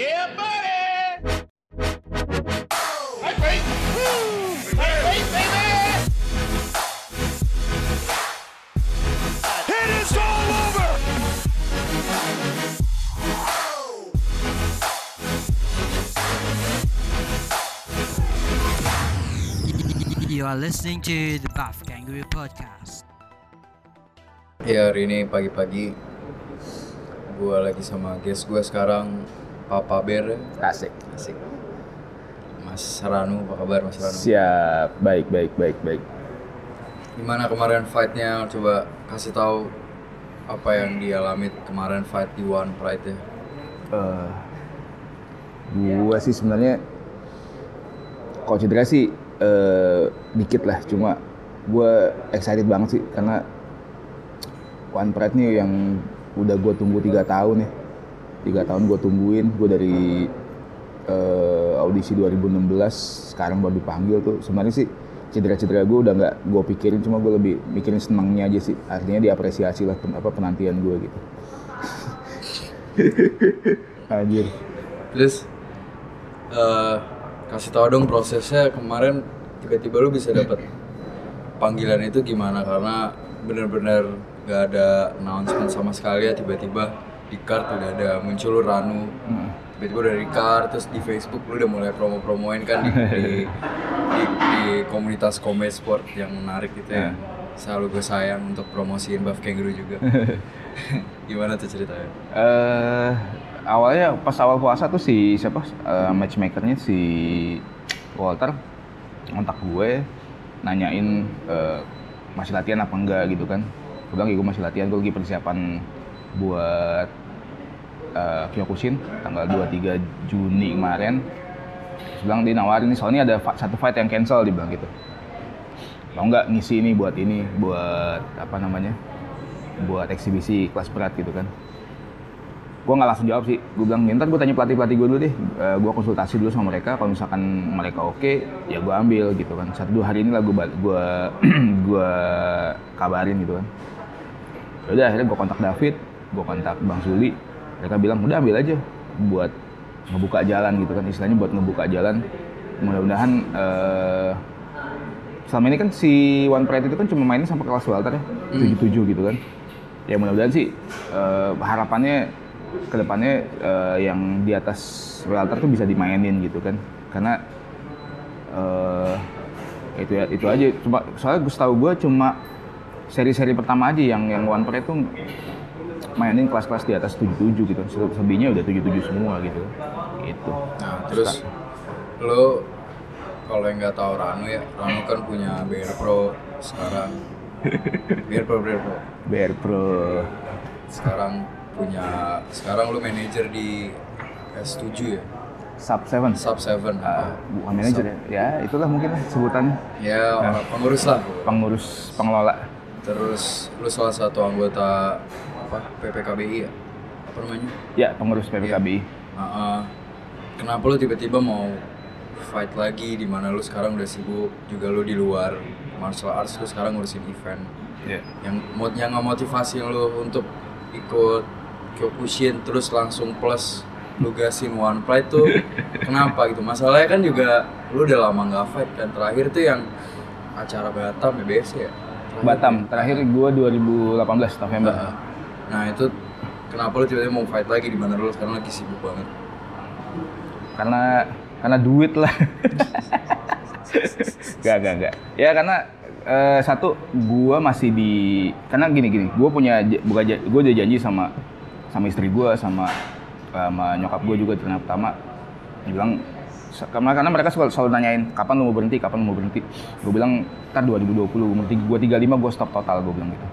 Yeah, buddy! Hey, wait! Hey, wait, baby! It is all over! You are listening to the Buff Kangaroo Podcast. Ya hari ini pagi-pagi gue lagi sama guest gue sekarang Papa Bear Asik. Asik Mas Ranu, apa kabar Mas Ranu? Siap. Baik, baik, baik, baik. Gimana kemarin fightnya? Coba kasih tahu apa yang dialami kemarin fight di One Pride ya Eh, gua sih sebenarnya sih eh, dikit lah, cuma gua excited banget sih karena One Pride nih yang udah gue tunggu tiga tahun ya. Tiga tahun gue tungguin, gue dari eh, audisi 2016 sekarang baru dipanggil tuh. Sebenarnya sih cedera-cedera gue udah nggak gue pikirin, cuma gue lebih mikirin senangnya aja sih. Artinya diapresiasi lah pen- apa penantian gue gitu. Anjir. Terus eh, kasih tahu dong prosesnya kemarin tiba-tiba lu bisa dapat panggilan itu gimana karena bener-bener gak ada announcement sama sekali ya tiba-tiba di card udah ada muncul Ranu. Tiba-tiba udah di card terus di Facebook lu udah mulai promo-promoin kan di, di, di, di komunitas combat sport yang menarik gitu ya. Selalu gue sayang untuk promosiin Buff Kangaroo juga. Gimana tuh ceritanya? eh awalnya pas awal puasa tuh si siapa? Eh, matchmakernya si Walter kontak gue nanyain eh, masih latihan apa enggak gitu kan. Gue bilang ya gue masih latihan gue lagi persiapan buat eh, Kyokushin tanggal 23 Juni kemarin. Terus bilang dia nawarin nih soalnya ada satu fight yang cancel dia bilang gitu. Mau nggak ngisi ini buat ini buat apa namanya buat eksibisi kelas berat gitu kan? Gue nggak langsung jawab sih. Gue bilang ntar gue tanya pelatih pelatih gue dulu deh. Gue konsultasi dulu sama mereka. Kalau misalkan mereka oke ya gue ambil gitu kan. Satu dua hari ini lah gue gue gue kabarin gitu kan. Ya udah akhirnya gue kontak David gue kontak Bang Suli mereka bilang udah ambil aja buat ngebuka jalan gitu kan istilahnya buat ngebuka jalan mudah-mudahan eh, selama ini kan si One Pride itu kan cuma mainnya sampai kelas welter ya, 77 gitu kan. Ya mudah-mudahan sih eh, harapannya ke depannya eh, yang di atas welter tuh bisa dimainin gitu kan. Karena eh itu ya itu aja. Cuma soalnya gue tahu gue cuma seri-seri pertama aja yang yang One Pride tuh mainin kelas-kelas di atas 77 gitu. Selebihnya udah 77 semua gitu. Gitu. Nah, terus lo kalau yang nggak tahu Ranu ya, Ranu kan punya BR Pro sekarang. BR Pro, BR Pro. BR Pro Sekarang punya, sekarang lo manajer di S7 ya, Sub 7. Sub 7. Ah, bukan manajer ya. Ya, itulah mungkin lah sebutannya. Ya, orang pengurus lah. Pengurus pengelola. Terus lo salah satu anggota apa PPKBI ya? Apa namanya? Ya, pengurus PPKBI. Ah, ah. kenapa lo tiba-tiba mau fight lagi di mana lo sekarang udah sibuk juga lo di luar martial arts lo sekarang ngurusin event Ya. yang yang motivasi lo untuk ikut Kyokushin terus langsung plus lu gasin One Pride tuh kenapa gitu masalahnya kan juga lu udah lama nggak fight kan terakhir tuh yang acara Batam ya BSC ya Batam, terakhir gua 2018 November. Nah, nah itu kenapa lu tiba-tiba mau fight lagi di mana lu sekarang lagi sibuk banget Karena karena duit lah. gak, gak, gak. Ya karena eh, satu gua masih di karena gini gini, gua punya bukan gua udah janji sama sama istri gua sama sama nyokap gua juga ternyata pertama dia bilang karena karena mereka selalu, selalu nanyain kapan lu mau berhenti, kapan lu mau berhenti. Gue bilang ntar 2020 umur tiga- gua 35 gua stop total gua bilang gitu.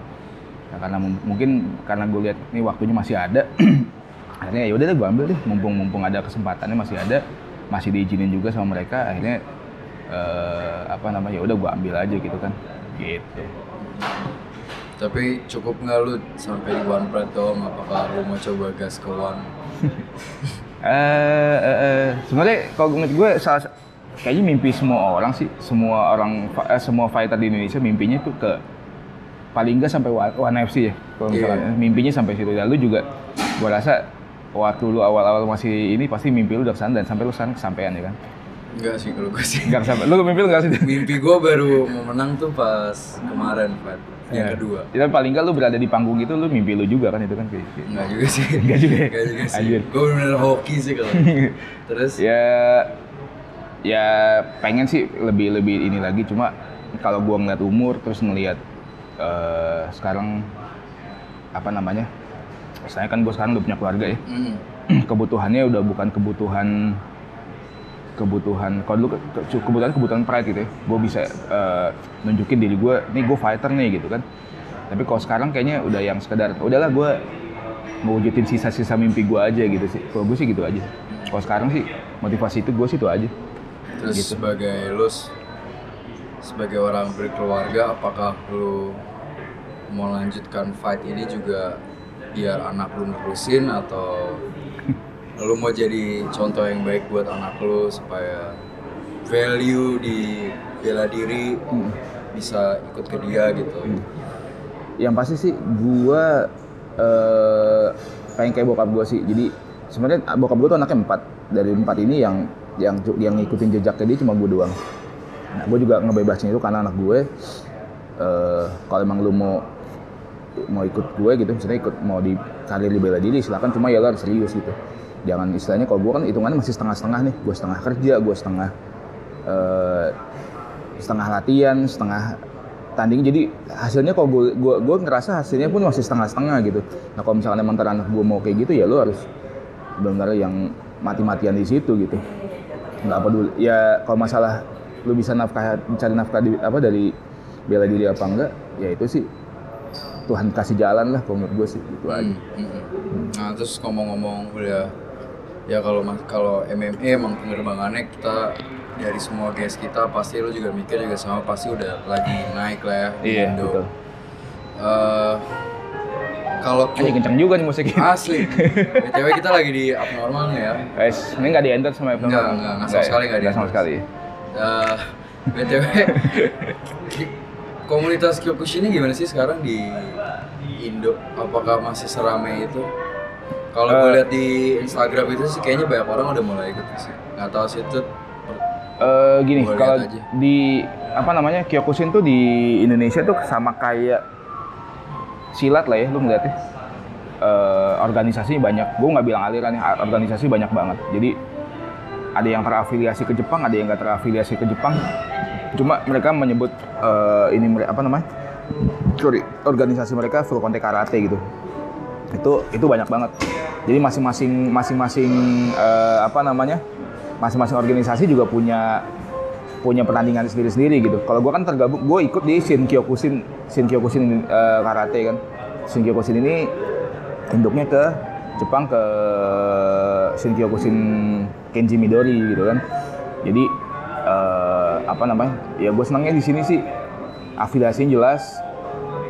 Nah, karena mung- mungkin karena gue lihat ini waktunya masih ada, akhirnya ya udah deh gue ambil deh, mumpung mumpung ada kesempatannya masih ada, masih diizinin juga sama mereka, akhirnya eh, apa namanya ya udah gue ambil aja gitu kan, gitu. tapi cukup nggak lu sampai di One Pride doang? Apakah lu mau coba gas ke One? Eh, eh, eh, sebenarnya kalau menurut gue salah kayaknya mimpi semua orang sih, semua orang eh, semua fighter di Indonesia mimpinya tuh ke paling enggak sampai One FC ya. Kalau misalkan Iya. mimpinya sampai situ. Lalu juga gue rasa waktu lu awal-awal masih ini pasti mimpi lu udah ke sana dan sampai lu sekarang kesampaian ya kan? Enggak sih kalau gue sih. Enggak sampai. Lu mimpi lu enggak sih? Mimpi gue baru mau menang tuh pas kemarin, fight yang Ya. kedua. Ya, tapi paling enggak lu berada di panggung itu lu mimpi lu juga kan itu kan kayak. Enggak juga sih. Enggak juga ya? Enggak juga sih. Anjir. Gue bener-bener hoki sih kalau. Terus Ya ya pengen sih lebih lebih ini lagi cuma kalau gua ngeliat umur terus ngeliat eh, sekarang apa namanya? Saya kan gua sekarang udah punya keluarga ya. mm, kebutuhannya udah bukan kebutuhan kebutuhan kalau dulu ke- ke- kebutuhan kebutuhan pride gitu ya gue bisa eh, nunjukin diri gue nih gue fighter nih gitu kan tapi kalau sekarang kayaknya udah yang sekedar udahlah gue mewujudin sisa-sisa mimpi gue aja gitu sih kalau gue sih gitu aja kalau sekarang sih motivasi itu gue sih itu aja terus Gitu. sebagai lu sebagai orang berkeluarga apakah lu mau lanjutkan fight ini juga biar anak lu nerusin atau lu mau jadi contoh yang baik buat anak lu supaya value di bela diri bisa ikut ke dia gitu. yang pasti sih gua eh pengen kayak bokap gua sih. Jadi sebenarnya bokap gua tuh anaknya empat. Dari empat ini yang yang yang ngikutin jejaknya dia cuma gua doang nah gua juga ngebebasin itu karena anak gue eh kalau emang lu mau mau ikut gue gitu misalnya ikut mau di karir di bela diri silakan. Cuma ya lo harus serius gitu. Jangan istilahnya kalau gue kan hitungannya masih setengah-setengah nih. Gue setengah kerja gue setengah eh, setengah latihan setengah tanding. Jadi hasilnya kalau gue gue gue ngerasa hasilnya pun masih setengah-setengah gitu. Nah kalau misalkan emang anak gue mau kayak gitu ya lo harus benar-benar yang mati-matian di situ gitu. Nggak peduli. Ya kalau masalah lu bisa nafkah cari nafkah di, apa dari bela diri apa enggak ya itu sih. Tuhan kasih jalan lah kalau menurut gue sih gitu aja. Hmm, hmm, hmm. Nah terus ngomong-ngomong udah ya. Kalau mas kalau MMA emang penerbangannya kita dari semua guys kita pasti lu juga mikir juga sama pasti udah lagi naik lah ya di iya Indo. betul. Eh, kalau Anjing kenceng juga nih musiknya. Asli. Btw kita lagi di abnormal nih ya. Guys ini nggak di enter sama Apple Nggak, Store? nggak, nggak sama sekali nggak nggak sama sekali Eh, btw komunitas Kyokushin ini gimana sih sekarang di Indo? Apakah masih seramai itu? Kalau gue Eh. lihat di Instagram itu sih kayaknya banyak orang udah mulai ikut sih. Nggak tahu sih itu Eh, gini kalau di apa namanya Kyokushin tuh di Indonesia tuh sama kayak silat lah ya lu ngeliatnya. Eh, organisasi banyak. Gue nggak bilang aliran ya organisasi banyak banget. Jadi ada yang terafiliasi ke Jepang ada yang nggak terafiliasi ke Jepang. Cuma mereka menyebut eh, ini apa namanya sorry organisasi mereka full contact karate gitu. Itu itu banyak banget. Jadi masing-masing masing-masing eh, apa namanya masing-masing organisasi juga punya punya pertandingan sendiri-sendiri gitu. Kalau gue kan tergabung gue ikut di Shin Kyokushin Shin Kyokushin eh, karate kan. Shin Kyokushin ini induknya ke Jepang ke Shin Kyokushin Kenji Midori gitu kan. Jadi eh, apa namanya ya gue senangnya di sini sih. Afiliasinya jelas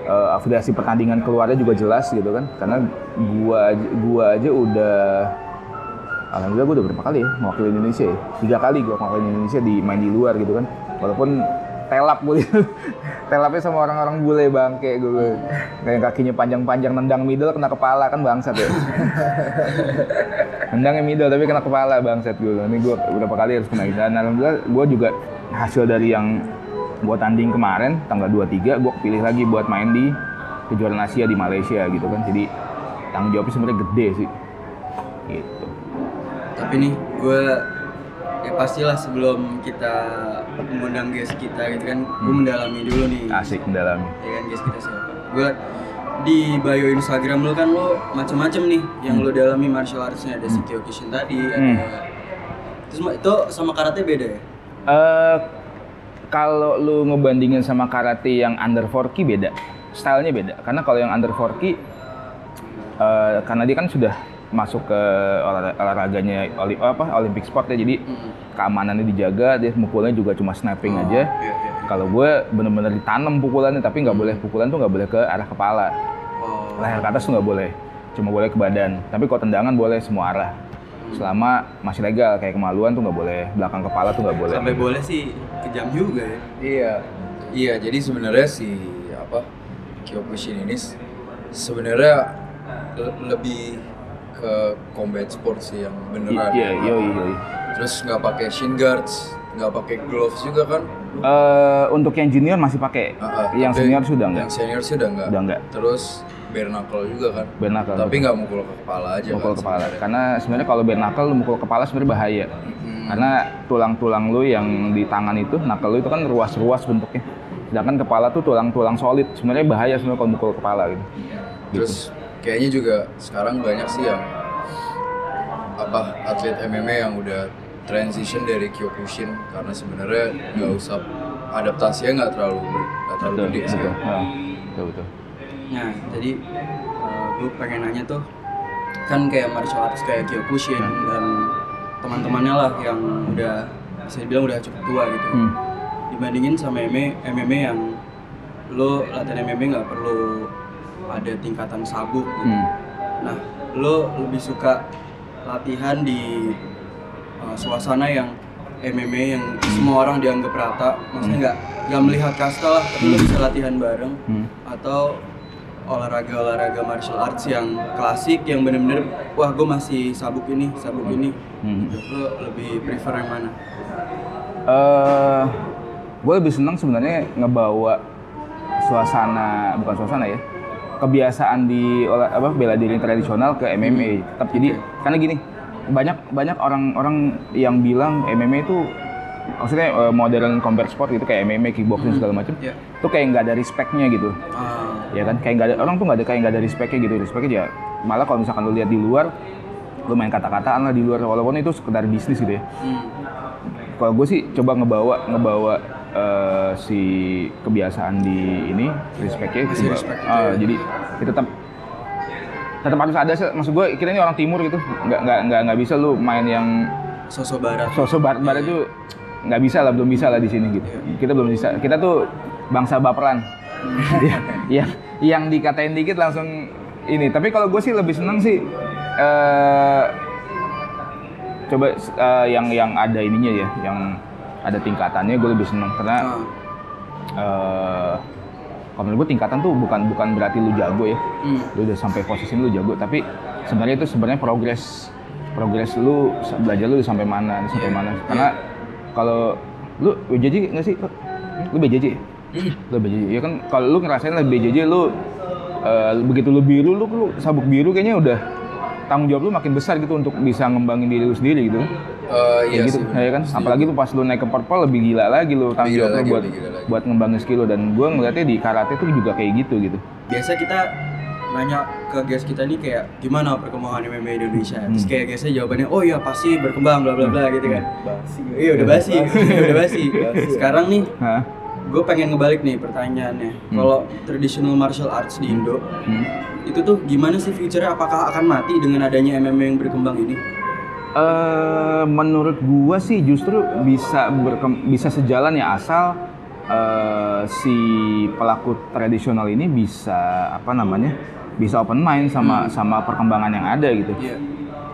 eh, afiliasi pertandingan keluarnya juga jelas gitu kan. Karena gua gua aja udah alhamdulillah gua udah berapa kali ya mewakili Indonesia ya. Tiga kali gua mewakili Indonesia di main di luar gitu kan. Walaupun telap gue telapnya sama orang-orang bule bangke gue. Kayak kakinya panjang-panjang nendang middle kena kepala kan bangsat ya. Nendangnya middle tapi kena kepala bangsat gue. Ini gue beberapa kali harus kena dan alhamdulillah gue juga hasil dari yang gue tanding kemarin tanggal 23 gue kepilih lagi buat main di kejuaraan Asia di Malaysia gitu kan. Jadi tanggung jawabnya sebenarnya gede sih. Gitu. Tapi nih, gue ya pastilah sebelum kita mengundang guest kita gitu kan, gue mendalami dulu nih. Hmm. asik mendalami Ya kan guest kita siapa? Gue di bio Instagram lo kan lo macem-macem nih yang lo dalami martial artsnya ada si Kyokushin tadi, Hmm. ada terus itu sama karate beda ya? Eh kalau lu ngebandingin sama karate yang under 4K beda. Stylenya beda. Karena kalau yang under 4K eh karena dia kan sudah masuk ke olah- olahraganya oli, apa Olympic sport ya. Jadi keamanannya dijaga, dia mukulnya juga cuma snapping Oh, aja. iya, iya. Kalau gue bener-bener ditanam pukulannya tapi nggak boleh pukulan tuh nggak boleh ke arah kepala. Oh, Leher ke atas tuh nggak boleh. Cuma boleh ke badan. Tapi kalau tendangan boleh semua arah. Selama masih legal kayak kemaluan tuh nggak boleh, belakang kepala tuh nggak boleh. sampai boleh sih kejam juga ya. Iya. Iya, jadi sebenarnya si apa Kyokushin ini sebenarnya le- lebih ke combat sport sih yang beneran. Iya, iya, iya. iya. Terus nggak pakai shin guards, nggak pakai gloves juga kan? Eh, untuk yang junior masih pakai, Ah, ah. yang senior sudah enggak. Yang senior sih udah nggak. Udah nggak. Terus bare knuckle juga kan? Bare knuckle. Tapi nggak mukul ke kepala aja mukul kan kepala. sebenarnya. Karena sebenarnya kalau bare knuckle lu mukul kepala sebenarnya bahaya. Hmm. Karena tulang-tulang lu yang di tangan itu, knuckle lu itu kan ruas-ruas bentuknya. Sedangkan kepala tuh tulang-tulang solid. Sebenarnya bahaya sebenarnya kalau mukul kepala gitu. Terus kayaknya juga sekarang banyak sih yang apa atlet MMA yang udah transition dari Kyokushin karena sebenarnya nggak usah adaptasinya nggak terlalu nggak terlalu Betul, gede sih. betul. Ah, betul, betul. Nah, jadi gue pengen nanya tuh kan kayak martial arts kayak Kyokushin dan teman-temannya lah yang udah bisa dibilang udah cukup tua gitu. Hmm. Dibandingin sama MMA, MMA yang lo latihan MMA nggak perlu ada tingkatan sabuk gitu. Hmm. Nah, lo lebih suka latihan di uh, suasana yang MMA yang semua orang dianggap rata, maksudnya nggak nggak melihat kasta lah, tapi lo bisa latihan bareng Hmm. atau olahraga-olahraga martial arts yang klasik yang bener-bener wah gue masih sabuk ini sabuk ini Hmm. Lo lebih prefer yang mana eh gue lebih senang sebenarnya ngebawa suasana bukan suasana ya kebiasaan di olah, apa bela diri tradisional ke MMA tetap jadi karena gini banyak banyak orang-orang yang bilang MMA itu maksudnya eh, modern combat sport gitu kayak MMA kickboxing segala macam Iya. itu kayak nggak ada respectnya gitu. Ah, ya kan kayak nggak ada orang tuh nggak ada kayak nggak ada respectnya gitu. Respectnya ya malah kalau misalkan lu lihat di luar lu main kata-kataan lah di luar walaupun itu sekedar bisnis gitu ya. Hmm. kalau gue sih coba ngebawa ngebawa eh, si kebiasaan di ini respectnya Masih respect ah, ya. jadi kita tetap tetap harus ada sih maksud gue kita ini orang timur gitu. Nggak nggak nggak nggak bisa lu main yang sosok barat. sosok barat barat itu nggak bisa lah belum bisa lah di sini gitu. Kita belum bisa kita tuh bangsa baperan. Ya, yang yang dikatain dikit langsung ini. Tapi kalau gue sih lebih seneng sih eh coba eh, yang yang ada ininya ya yang ada tingkatannya gue lebih seneng. Karena Ah, eh kalau menurut gue tingkatan tuh bukan bukan berarti lu jago ya. Hmm. lu udah sampai posisi lu jago tapi sebenarnya itu sebenarnya progres progres lu belajar lu sampai mana sampai Iya, mana. Karena kalau lu BJJ nggak sih lu BJJ lu BJJ ya kan? Kalau lu ngerasain lah BJJ lu eh, begitu lu biru lu, lu sabuk biru kayaknya udah tanggung jawab lu makin besar gitu untuk bisa ngembangin diri lu sendiri gitu Eh, iya gitu sih. ya kan apalagi tuh pas lu naik ke purple lebih gila lagi lu tanggung gila jawab buat buat ngembangin skill lu. Dan gue ngeliatnya di karate tuh juga kayak gitu gitu. Biasa kita nanya ke guys kita nih kayak gimana perkembangan MMA di Indonesia? Terus Hmm. kayak guysnya jawabannya oh ya pasti berkembang bla bla bla gitu kan. Iya udah basi. Udah basi. Sekarang nih gue pengen ngebalik nih pertanyaannya. Kalau traditional martial arts di Indo Hmm. itu tuh gimana sih future-nya? Apakah akan mati dengan adanya MMA yang berkembang ini Eh, menurut gua sih justru bisa berkem- bisa sejalan ya asal eh, si pelaku tradisional ini bisa apa namanya bisa open mind sama sama perkembangan yang ada gitu. iya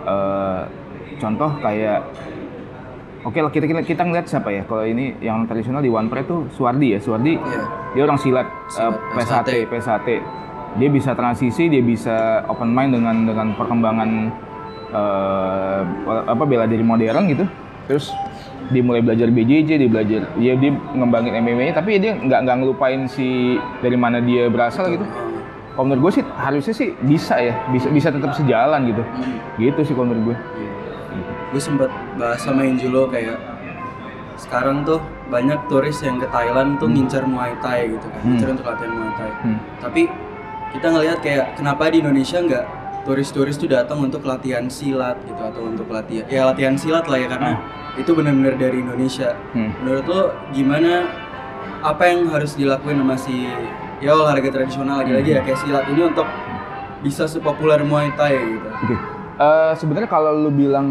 Eh, contoh kayak oke lah kita kita kita ngeliat siapa ya kalau ini yang tradisional di One Pride tuh Suwardi ya Suwardi iya dia orang silat, Silat, eh, PSAT, PSAT. Dia bisa transisi, dia bisa open mind dengan dengan perkembangan eh, apa bela diri modern gitu. Terus dia mulai belajar BJJ, dia belajar dia dia ngembangin MMA-nya tapi dia nggak nggak ngelupain si dari mana dia berasal gitu. Kalau menurut gue sih harusnya sih bisa ya, bisa bisa tetap sejalan gitu. Hmm. Gitu sih kalau menurut gue. gue sempat bahas sama Injulo kayak sekarang tuh banyak turis yang ke Thailand tuh ngincar Muay Thai gitu kan, Hmm. ngincar untuk latihan Muay Thai. Hmm. Tapi kita ngelihat kayak kenapa di Indonesia nggak turis-turis tuh datang untuk latihan silat gitu atau untuk latihan ya latihan silat lah ya karena itu benar-benar dari Indonesia. Hmm. Menurut lo gimana apa yang harus dilakuin sama si ya olahraga tradisional lagi-lagi ya kayak silat ini untuk bisa sepopuler Muay Thai gitu. Oke. Eh, sebenarnya kalau lu bilang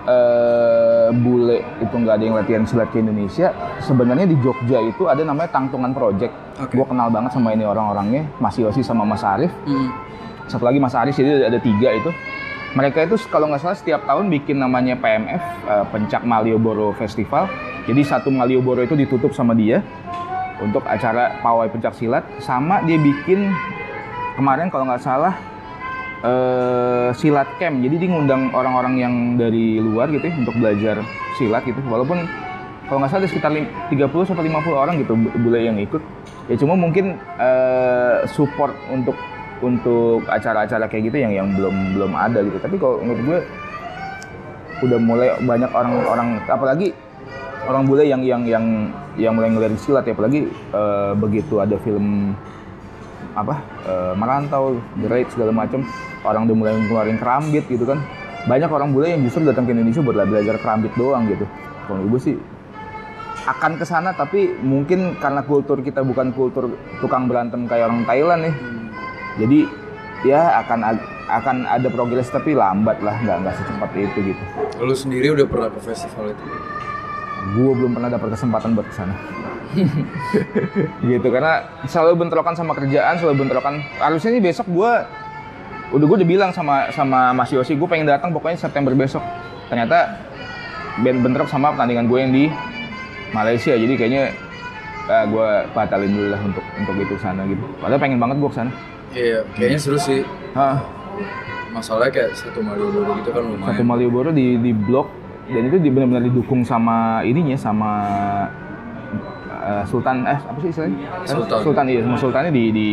eh bule itu nggak ada yang latihan silat ke Indonesia, sebenarnya di Jogja itu ada namanya Tangtungan Project. Oke. Gue kenal banget sama ini orang-orangnya, Mas Yosi sama Mas Arif. Hmm. Satu lagi Mas Aris, jadi ada tiga itu. Mereka itu kalau nggak salah setiap tahun bikin namanya PMF, eh, Pencak Malioboro Festival. Jadi satu Malioboro itu ditutup sama dia untuk acara pawai pencak silat. Sama dia bikin kemarin kalau nggak salah eh, silat camp. Jadi dia ngundang orang-orang yang dari luar gitu ya untuk belajar silat gitu. Walaupun kalau nggak salah ada sekitar lim- 30 sampai 50 orang gitu bu- bule yang ikut. Ya cuma mungkin eh, support untuk untuk acara-acara kayak gitu yang yang belum belum ada gitu. Tapi kalau menurut gue udah mulai banyak orang-orang apalagi orang bule yang yang yang yang mulai ngelirik silat ya apalagi eh, begitu ada film apa eh, merantau The Raid segala macam orang udah mulai ngeluarin kerambit gitu kan. Banyak orang bule yang justru datang ke Indonesia buat belajar kerambit doang gitu. Kalau gue sih akan ke sana tapi mungkin karena kultur kita bukan kultur tukang berantem kayak orang Thailand nih jadi ya akan akan ada progres tapi lambat lah nggak nggak secepat itu gitu. Lu sendiri udah pernah ke festival itu? gue belum pernah dapat kesempatan buat ke sana gitu karena selalu bentrokan sama kerjaan selalu bentrokan. Harusnya nih besok gue udah gue udah bilang sama sama Mas Yosi gue pengen datang pokoknya September besok. Ternyata ben bentrok sama pertandingan gue yang di Malaysia jadi kayaknya ah, gue batalin dulu lah untuk untuk itu sana gitu padahal pengen banget gue ke sana Iya, kayaknya seru sih. Hah, Masalahnya kayak satu Malioboro gitu kan lumayan. satu Malioboro di di blok dan itu di- benar-benar didukung sama ininya sama eh, Sultan eh apa sih istilahnya Sultan. Sultan iya sama Sultannya di, di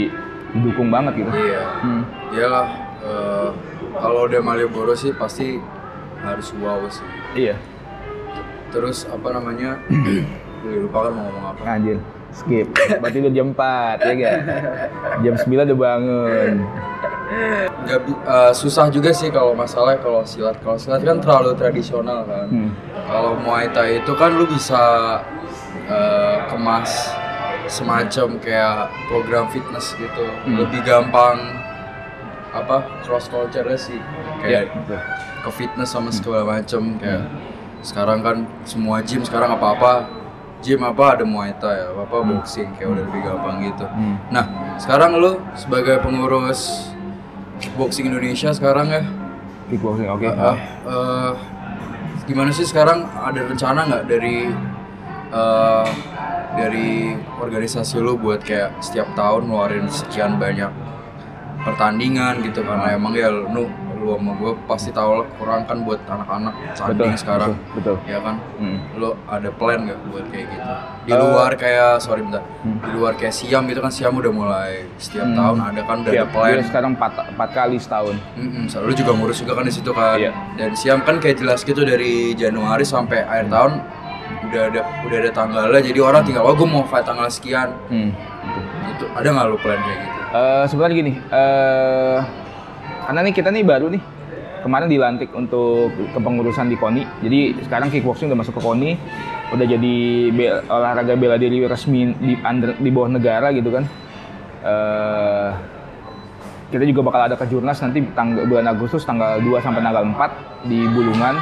didukung banget gitu Iya. Hmm. Iyalah, eh, kalau udah Malioboro sih pasti harus wow sih. iya Terus apa namanya? Gue lupa kan mau ngomong apa. anjir skip berarti udah jam 4 ya gak jam 9 udah bangun Nggak bi- eh, susah juga sih kalau masalah kalau silat. Kalau silat kan terlalu tradisional kan. Hmm. Kalau Muay Thai itu kan lu bisa eh, kemas semacam kayak program fitness gitu. Hmm. Lebih gampang apa cross culture sih Iya, kayak betul. ke fitness sama segala macam kayak sekarang kan semua gym sekarang apa-apa gym apa ada Muay Thai apa apa boxing kayak udah lebih gampang gitu. Hmm. Nah, sekarang lu sebagai pengurus kickboxing Indonesia sekarang ya? Kickboxing oke. Uh, uh, gimana sih sekarang? Ada rencana nggak dari uh, dari organisasi lu buat kayak setiap tahun ngeluarin sekian banyak pertandingan gitu karena emang ya lu lu sama gue pasti tahu lah kurang kan buat anak-anak tanding betul sekarang betul, betul. ya kan Hmm. lu ada plan nggak buat kayak gitu di Eh, luar kayak sorry bentar hmm. di luar kayak siam gitu kan siam udah mulai setiap Hmm. tahun ada kan udah Iya, ada plan dia sekarang 4, empat kali setahun Mm-mm, so, lu juga ngurus juga kan di situ kan. Iya. Dan Siam kan kayak jelas gitu dari Januari sampai akhir tahun udah ada udah ada tanggalnya. Jadi orang tinggal oh gue mau fight tanggal sekian. Hmm. Itu ada nggak lu plan kayak gitu? Eh, sebenarnya gini, eh karena nih kita nih baru nih kemarin dilantik untuk kepengurusan di KONI. Jadi sekarang kickboxing udah masuk ke KONI, udah jadi be- olahraga bela diri resmi di under, di bawah negara gitu kan. Eh kita juga bakal ada kejurnas nanti tanggal bulan Agustus tanggal 2 sampai tanggal 4 di Bulungan.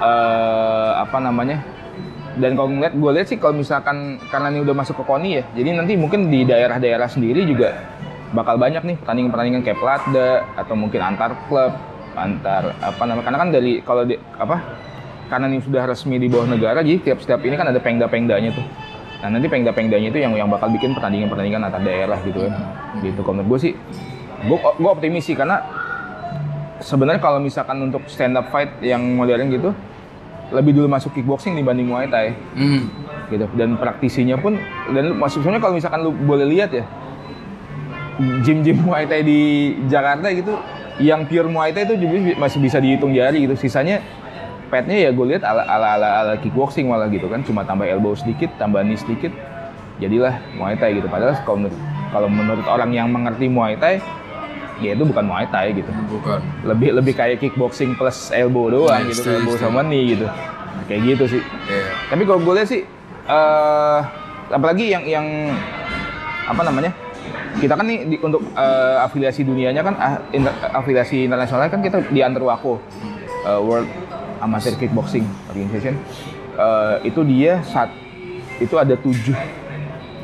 Eh apa namanya? dan kalau ngeliat gue lihat sih kalau misalkan karena ini udah masuk ke KONI ya jadi nanti mungkin di daerah-daerah sendiri juga bakal banyak nih pertandingan-pertandingan kayak Platda atau mungkin antar klub antar apa namanya karena kan dari kalau di apa karena ini sudah resmi di bawah negara jadi tiap setiap ini kan ada pengda-pengdanya tuh. Nah nanti pengda-pengdanya itu yang yang bakal bikin pertandingan-pertandingan antar daerah gitu kan gitu kalau menurut gue sih gue gue optimis sih karena sebenarnya kalau misalkan untuk stand up fight yang modern gitu lebih dulu masuk kickboxing dibanding Muay Thai. Hmm. gitu dan praktisinya pun dan sebenarnya kalau misalkan lu boleh lihat ya gym-gym Muay Thai di Jakarta gitu yang pure Muay Thai itu masih bisa dihitung jari gitu. Sisanya petnya ya gue lihat ala, ala ala ala kickboxing malah gitu kan. Cuma tambah elbow sedikit tambah knee sedikit jadilah Muay Thai gitu. Padahal kalau menurut kalau menurut orang yang mengerti Muay Thai ya itu bukan Muay Thai gitu. Bukan. lebih lebih kayak kickboxing plus elbow doang Nah, gitu elbow sama knee gitu. Kayak gitu sih. Iya. tapi kalau gue lihat sih eh apalagi yang yang apa namanya kita kan nih di- untuk eh, afiliasi dunianya kan ah, inter- afiliasi internasionalnya kan kita di under WAKO eh, World Amateur Kickboxing Organization. Eh, itu dia saat itu ada tujuh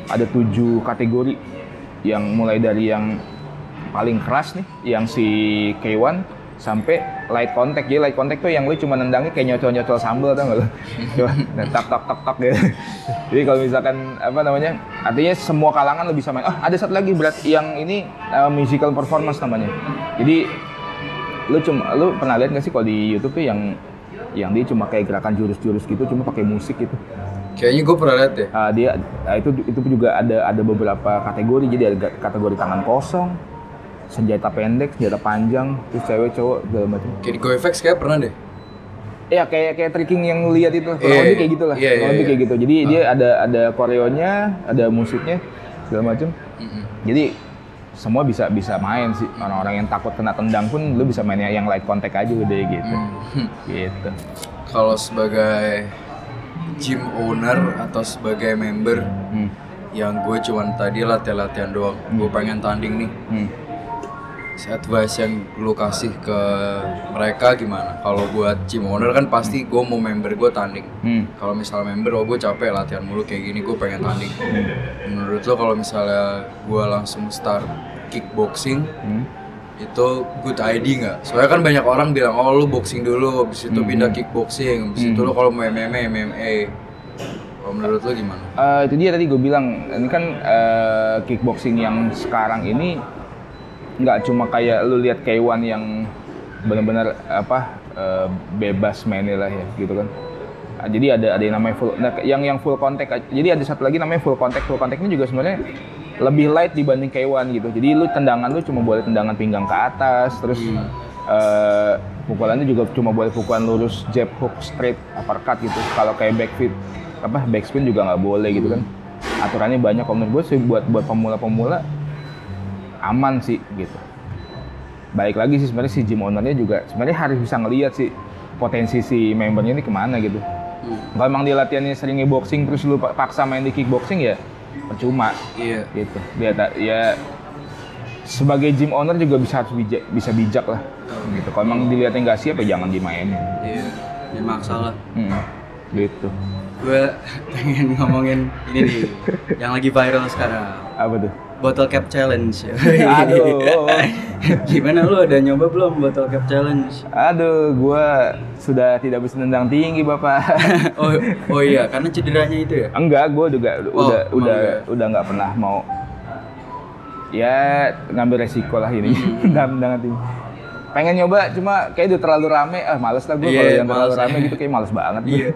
ada tujuh kategori yang mulai dari yang paling keras nih yang si K1 sampai light contact. Jadi light contact tuh yang lu cuma nendangnya kayak nyocol nyocol sambal tau gak lu? Coba nah, tak tak tak tak gitu. Jadi kalau misalkan apa namanya artinya semua kalangan lu bisa main. Oh ada satu lagi berat yang ini uh, musical performance namanya. Jadi lu cuma lu pernah lihat nggak sih kalau di YouTube tuh yang yang dia cuma kayak gerakan jurus-jurus gitu cuma pakai musik gitu? Kayaknya gue pernah liat deh. Ah, dia ah, itu itu juga ada ada beberapa kategori. Jadi ada kategori tangan kosong senjata pendek senjata panjang terus cewek cowok segala macam Kayak di GoFX kayak pernah deh. Iya kayak kayak tricking yang lihat itu kurang Iya, lebih iya. kayak gitulah kurang iya, lebih iya. kayak gitu jadi dia ada ada koreonya ada musiknya segala macam Mm-mm. jadi semua bisa bisa main sih orang-orang yang takut kena tendang pun lu bisa mainnya yang light contact aja udah gitu Hmm. gitu Kalau sebagai gym owner atau sebagai member hmm. yang gue cuman tadi latihan-latihan doang, gue pengen tanding nih. Hmm. Advice yang lu kasih ke mereka gimana? Kalau buat gym owner kan pasti gue mau member gue tanding. Hmm. Kalau misalnya member, oh gue capek latihan mulu kayak gini, gue pengen tanding. Menurut lo kalau misalnya gue langsung start kickboxing, Hmm. itu good ID nggak? Soalnya kan banyak orang bilang, oh lu boxing dulu, habis itu Hmm. pindah kickboxing, habis itu lo kalau mau MMA, MMA. Kalau menurut lo gimana? Eh, itu dia tadi gue bilang ini kan eh, kickboxing yang sekarang ini nggak cuma kayak lu lihat K1 yang benar-benar apa eh, bebas mainnya lah ya gitu kan. Ah, jadi ada ada yang namanya full nah, yang yang full contact jadi ada satu lagi namanya full contact. Full contact ini juga sebenarnya lebih light dibanding K1 gitu. Jadi lu tendangan lu cuma boleh tendangan pinggang ke atas terus eh, pukulannya juga cuma boleh pukulan lurus jab hook straight uppercut gitu. Kalau kayak back feet apa backspin juga nggak boleh gitu kan. Aturannya banyak kalau menurut gue sih buat buat pemula-pemula aman sih gitu. Baik lagi sih sebenarnya si gym ownernya juga sebenarnya harus bisa ngelihat sih potensi si membernya ini ke mana gitu. Kalau emang dia latihannya seringnya boxing terus lu pa- paksa main di kickboxing ya percuma Iya. gitu. Dia tak ya sebagai gym owner juga bisa harus bijak bisa bijak lah gitu. Kalau emang dilihatnya nggak siap ya jangan dimainin. Iya, ya masalah. Mm, gitu Gue pengen ngomongin ini nih, yang lagi viral sekarang. apa tuh Bottle cap challenge. Aduh. Gimana lu udah nyoba belum bottle cap challenge? aduh gua sudah tidak bisa nendang tinggi bapak Oh, oh iya, karena cederanya itu ya. enggak gua juga Oh, udah emang udah enggak? udah nggak pernah mau ya ngambil resiko lah ini Hmm. nendang tendangan tinggi pengen nyoba cuma kayak udah terlalu rame ah males lah gua Iya, kalau yang terlalu rame gitu kayak males banget Iya.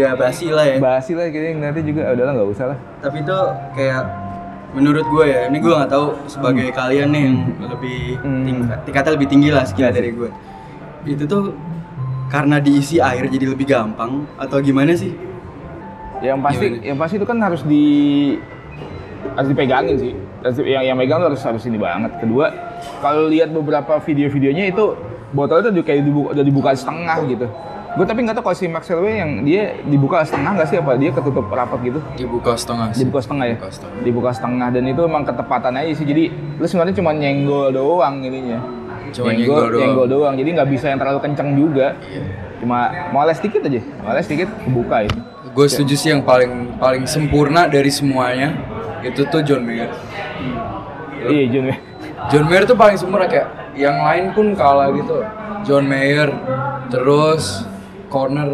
Udah basi lah ya. basi lah kayaknya nanti juga ah, udahlah nggak usah lah Tapi itu kayak menurut gue ya, ini gue nggak tahu sebagai kalian nih yang lebih Hmm. tingkat, tingkatnya lebih tinggi lah skill Iya dari gue. Itu tuh karena diisi air jadi lebih gampang atau gimana sih? yang pasti Gimana? yang pasti itu kan harus di harus dipegangin sih Harus- yang yang megang harus harus ini banget kedua kalau lihat beberapa video-videonya itu botolnya tuh kayak dibuka, udah dibuka setengah gitu gue tapi nggak tahu kalau si Max Holloway yang dia dibuka setengah nggak sih apa dia ketutup rapat gitu Dibuka setengah sih. dibuka setengah ya Dibuka setengah. dibuka setengah dan itu emang ketepatan aja sih jadi lu sebenarnya cuma nyenggol doang ininya Cuma nyenggol doang. nyenggol doang jadi nggak bisa yang terlalu kenceng juga Iya. cuma moles dikit aja moles dikit kebuka itu Gue setuju sih yang paling paling sempurna dari semuanya itu tuh John Mayer. iya Jun John Mayer tuh paling sempurna kayak yang lain pun kalah gitu. John Mayer, terus corner,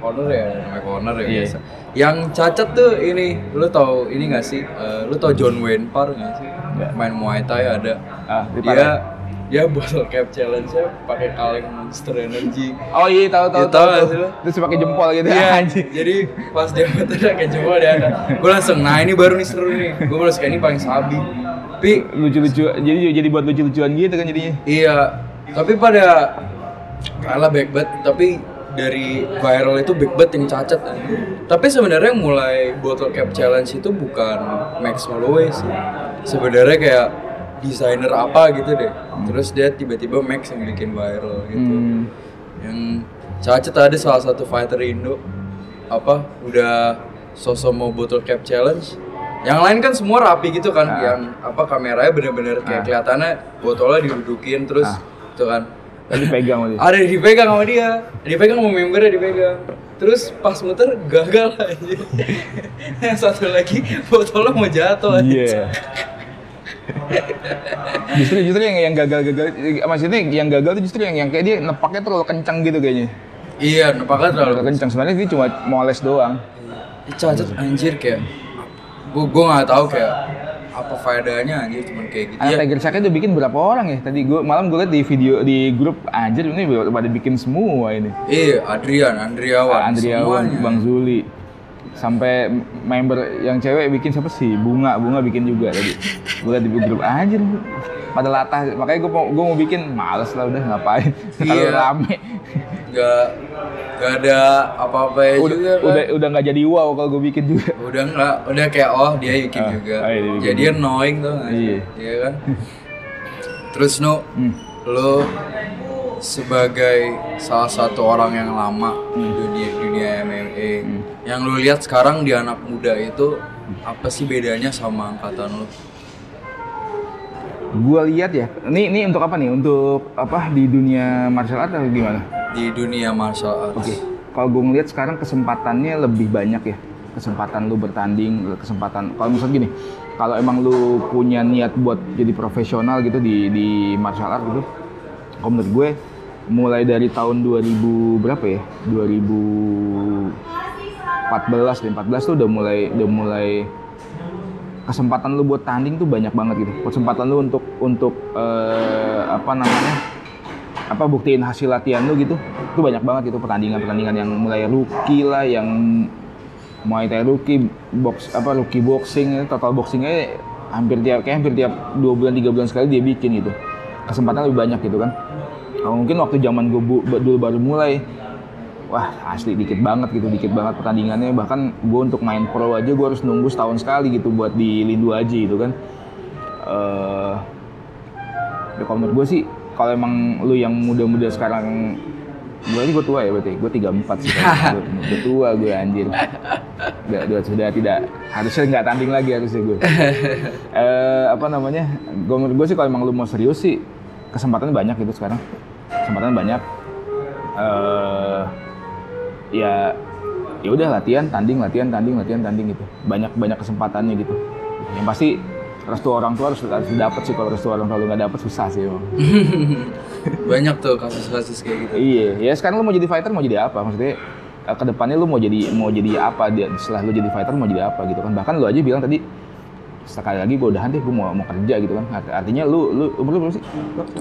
corner ya, namanya corner ya Iya. biasa. Yang cacat tuh ini, lu tau ini gak sih? Eh, lu tau John Wayne Parr gak sih? Nggak. Main Muay Thai ada. ah di Dia dia bottle cap challenge-nya pakai kaleng Monster Energy. Oh iya tahu tahu Iya, tahu? Terus pakai jempol gitu. Iya, anjing. jadi pas dia muter kayak jempol dia ada. Gue langsung, nah ini baru nih seru nih. Gue langsung kayak ini paling sabi. Tapi Lucu-lucu. Jadi jadi buat lucu-lucuan gitu kan jadinya. iya, tapi pada kalah backbet. Tapi dari viral itu backbet yang cacat. Tapi sebenarnya yang mulai bottle cap challenge itu bukan Max Holloway sih. Sebenarnya kayak desainer apa gitu deh. Terus dia tiba-tiba Max yang bikin viral gitu. Hmm. yang cacat ada salah satu fighter Indo apa udah sosok mau bottle cap challenge yang lain kan semua rapi gitu kan Ah. yang apa kameranya bener-bener kayak Ah. kelihatannya botolnya didudukin terus Ah. itu kan Tadi pegang sama dia. ada dipegang sama dia dipegang sama membernya dipegang terus pas muter gagal aja yang satu lagi botolnya mau jatuh aja Iya. justru justru yang yang gagal-gagal maksudnya yang gagal tuh justru yang yang kayak dia nepaknya terlalu kencang gitu kayaknya. Iya, nepaknya terlalu Terlalu kencang sebenarnya dia cuma moles doang. Cacat anjir kayak gua gua nggak tahu kayak apa faedahnya anjir cuman kayak gitu Anak ya. Tiger Shark udah bikin berapa orang ya? Tadi gua malam gue liat di video di grup anjir ini pada bikin semua ini. Iya, Adrian, Andriawan, Andriawan, semuanya. Bang Zuli. Sampai member yang cewek bikin siapa sih? Bunga, Bunga bikin juga tadi. Gue liat di grup anjir pada latah makanya gue mau gue mau bikin males lah udah ngapain terlalu Iya. rame Nggak nggak ada apa-apa ya udah juga kan. udah udah nggak jadi wow kalau gue bikin juga udah nggak udah kayak oh dia bikin Ah, juga oh iya, dia bikin jadi juga. annoying tuh? Iya. iya kan terus nu Hmm. lo sebagai salah satu orang yang lama di Hmm. dunia dunia MMA yang lo lihat sekarang di anak muda itu apa sih bedanya sama angkatan lo gue lihat ya. Ini ini untuk apa nih? Untuk apa? Di dunia martial art atau gimana? Di dunia martial arts. Oke, kalau gue ngeliat sekarang kesempatannya lebih banyak ya. Kesempatan lu bertanding, kesempatan kalau misalnya gini, kalau emang lu punya niat buat jadi profesional gitu di di martial art gitu, kalau menurut gue mulai dari tahun 2000 berapa ya? 2014 dan 14 tuh udah mulai udah mulai kesempatan lu buat tanding tuh banyak banget gitu. Kesempatan lu untuk untuk eh, apa namanya? apa buktiin hasil latihan lu gitu itu banyak banget gitu pertandingan-pertandingan yang mulai rookie lah yang Muay Thai rookie box apa rookie boxing total boxingnya hampir tiap kayak hampir tiap dua bulan tiga bulan sekali dia bikin gitu kesempatan lebih banyak gitu kan mungkin waktu zaman gue bu- dulu baru mulai wah asli dikit banget gitu dikit banget pertandingannya. Bahkan gue untuk main pro aja gue harus nunggu setahun sekali gitu buat di Lindu Aji gitu kan. Eh ya kalau menurut gue sih kalau emang lu yang muda-muda sekarang gue ini gue tua ya berarti gue 34 sih. Gue, gue tua gue anjir. Udah, udah sudah tidak harusnya nggak tanding lagi harusnya gue eh apa namanya gue menurut gue sih kalau emang lu mau serius sih kesempatannya banyak gitu sekarang. Kesempatan banyak. Eh ya ya udah latihan tanding latihan tanding latihan tanding gitu. Banyak banyak kesempatannya gitu. Yang pasti restu orang tua harus harus dapat sih kalau restu orang tua lu nggak dapet susah sih emang. banyak tuh kasus-kasus kayak gitu. Iya ya sekarang lu mau jadi fighter mau jadi apa? Maksudnya eh, ke depannya lu mau jadi mau jadi apa? Dia setelah lu jadi fighter mau jadi apa gitu kan? Bahkan lu aja bilang tadi sekali lagi gue udahan deh gue mau mau kerja gitu kan. Art- artinya lu lu umur lu berapa sih?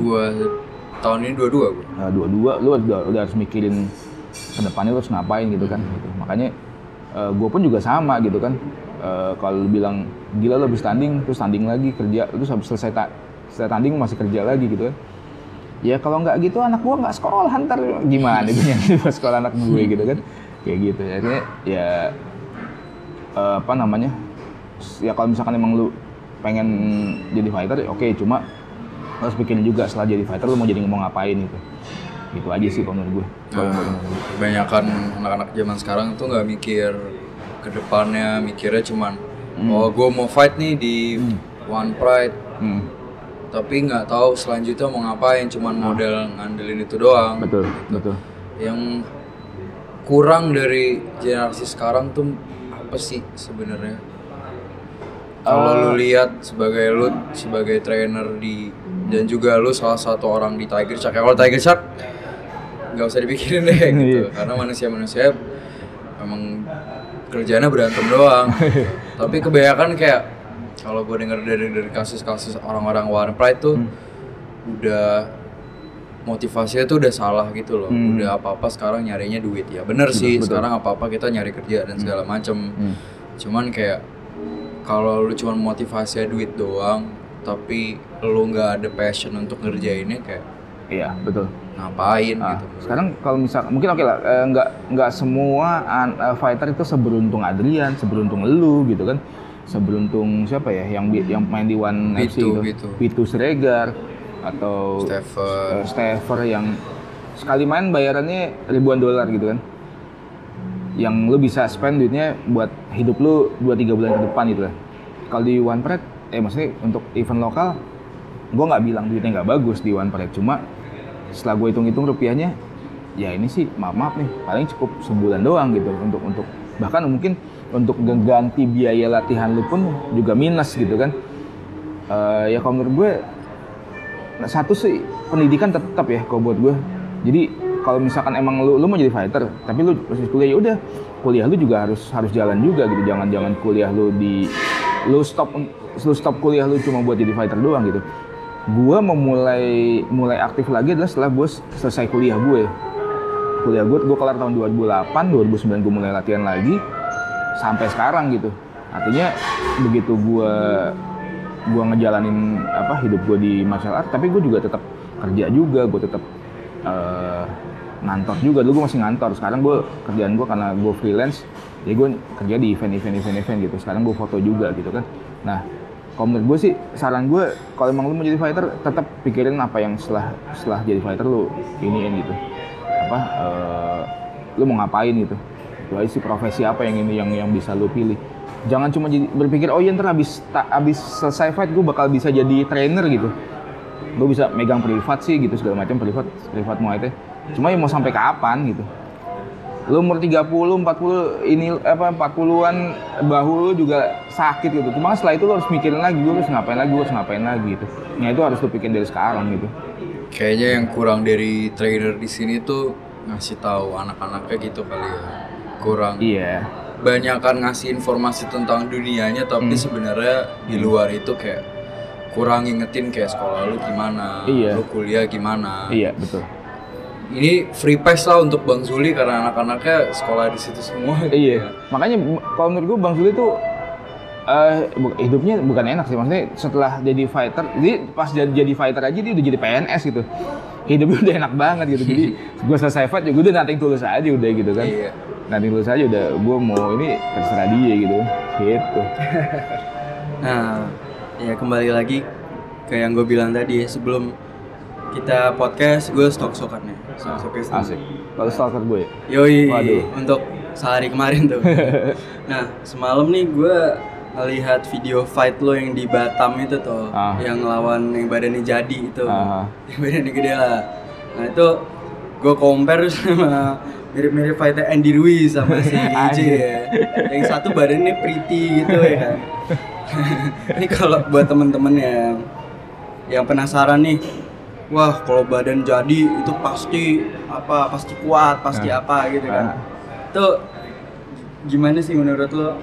Gua tahun ini dua-dua gua. Nah, dua-dua lu udah, udah harus mikirin ke depannya harus ngapain gitu kan gitu. makanya gue pun juga sama gitu kan. Eh, kalau bilang gila lu habis tanding terus tanding lagi kerja terus habis selesai ta selesai tanding masih kerja lagi gitu kan. Ya kalau nggak gitu anak gua nggak sekolah ntar gimana itu yang sekolah anak gue gitu kan. Kayak gitu. Akhirnya ya eh, apa namanya ya kalau misalkan emang lu pengen jadi fighter ya oke. Cuma harus pikirin juga setelah jadi fighter lu mau jadi ngomong ngapain gitu gitu aja sih kalau menurut gue Nah, kebanyakan anak-anak zaman sekarang tuh nggak mikir ke depannya mikirnya cuman oh gue mau fight nih di One Pride. Hmm, tapi nggak tahu selanjutnya mau ngapain cuman model ngandelin itu doang. Betul betul. Yang kurang dari generasi sekarang tuh apa sih sebenarnya? Kalau lu lihat sebagai lu sebagai trainer di dan juga lu salah satu orang di Tiger Shark. Ya, kalau Tiger Shark nggak usah dipikirin deh gitu. Karena manusia-manusia emang kerjanya berantem doang. Tapi kebanyakan kayak kalau gue denger dari dari kasus-kasus orang-orang One Pride tuh udah motivasinya tuh udah salah gitu loh. Udah apa-apa sekarang nyarinya duit. Ya bener sih sekarang apa-apa kita nyari kerja dan segala macem. Cuman kayak kalau lu cuma motivasinya duit doang tapi lu nggak ada passion untuk ngerjainnya kayak iya betul ngapain Ah, gitu. sekarang kalau misal mungkin oke lah eh, nggak nggak semua an- eh, fighter itu seberuntung Adrian seberuntung lu gitu kan. Seberuntung siapa ya yang yang main di One FC Pitu, gitu Pitu. Pitu Sregar atau Stephen eh, Stever yang sekali main bayarannya ribuan dolar gitu kan. Yang lu bisa spend duitnya buat hidup lu 2-3 bulan ke depan gitu lah. Kalau di One Pride eh maksudnya untuk event lokal gue nggak bilang duitnya nggak bagus di One Pride. Cuma setelah gue hitung-hitung rupiahnya ya ini sih maaf maaf nih paling cukup sebulan doang gitu untuk untuk bahkan mungkin untuk ganti biaya latihan lu pun juga minus gitu kan. Eh, ya kalau menurut gue nah, satu sih pendidikan tetap ya kalau buat gue jadi kalau misalkan emang lu, lu mau jadi fighter tapi lu masih kuliah ya udah kuliah lu juga harus harus jalan juga gitu. Jangan jangan kuliah lu di lu stop lu stop kuliah lu cuma buat jadi fighter doang gitu gue mau mulai aktif lagi adalah setelah gue selesai kuliah gue kuliah gue gue kelar tahun 2008 2009 gue mulai latihan lagi sampai sekarang gitu. Artinya begitu gue gue ngejalanin apa hidup gue di martial art tapi gue juga tetap kerja juga gue tetap eh, ngantor juga. Dulu gue masih ngantor sekarang gue kerjaan gue karena gue freelance jadi gue kerja di event event event event gitu. Sekarang gue foto juga gitu kan. Nah kalau menurut gue sih saran gue kalau emang lu mau jadi fighter tetap pikirin apa yang setelah setelah jadi fighter lu iniin gitu. Apa eh, lu mau ngapain gitu. Itu aja sih profesi apa yang ini yang yang bisa lu pilih. Jangan cuma jadi berpikir oh iya ntar abis ta- abis selesai fight gue bakal bisa jadi trainer gitu. Gue bisa megang privat sih gitu segala macam privat privat muay thai. Cuma ya mau sampai kapan gitu lu umur 30, 40 ini apa 40-an bahu lu juga sakit gitu. Cuma setelah itu lu harus mikirin lagi, lu harus ngapain lagi, lu harus ngapain lagi gitu. Nah itu harus lu pikirin dari sekarang gitu. Kayaknya yang kurang dari trainer di sini tuh ngasih tahu anak-anaknya gitu kali ya. Kurang Iya. banyak kan ngasih informasi tentang dunianya Hmm. tapi sebenarnya di luar itu kayak kurang ngingetin kayak sekolah lu gimana, Iya. lu kuliah gimana. Iya, betul. Ini free pass lah untuk Bang Zuli karena anak-anaknya sekolah di situ semua. gitu Iya. ya. Makanya kalau menurut gue Bang Zuli tuh eh bu- hidupnya bukan enak sih maksudnya setelah jadi fighter jadi pas jadi, jadi fighter aja dia udah jadi PNS gitu hidupnya udah enak banget gitu jadi gue selesai fight juga udah nanti tulus aja udah gitu kan Iya. nanti tulus aja udah gue mau ini terserah dia gitu gitu Nah, ya kembali lagi ke yang gue bilang tadi sebelum kita podcast gue stok-stokan ya. Stok-stokan asik kalau stalker gue ya? Yoi, Waduh. untuk sehari kemarin tuh. nah, semalam nih gue ngelihat video fight lo yang di Batam itu tuh, Ah. yang lawan yang badannya jadi itu, Ah. yang badannya gede lah. Nah itu gue compare sama mirip-mirip fightnya Andy Ruiz sama si AJ ya. Yang satu badannya pretty gitu ya kan. Ini kalau buat temen-temen yang yang penasaran nih, wah kalau badan jadi itu pasti apa pasti kuat pasti Ah. apa gitu kan itu gimana sih menurut lo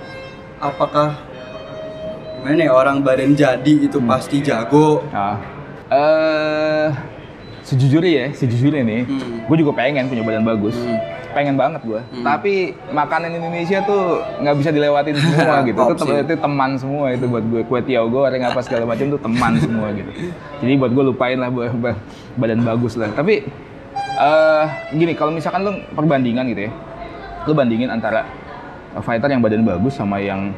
apakah gimana ya orang badan jadi itu Hmm. pasti jago Nah, eh sejujurnya ya, sejujurnya nih, Hmm. gue juga pengen punya badan bagus, Hmm. Pengen banget gue. Hmm. Tapi makanan Indonesia tuh nggak bisa dilewatin semua gitu. Itu, tem- itu teman semua itu buat gue. Kue tiaw goreng apa segala macam tuh teman semua gitu. Jadi buat gue lupain lah ba- ba- badan bagus lah. Tapi eh gini, kalau misalkan lu perbandingan gitu ya, lu bandingin antara fighter yang badan bagus sama yang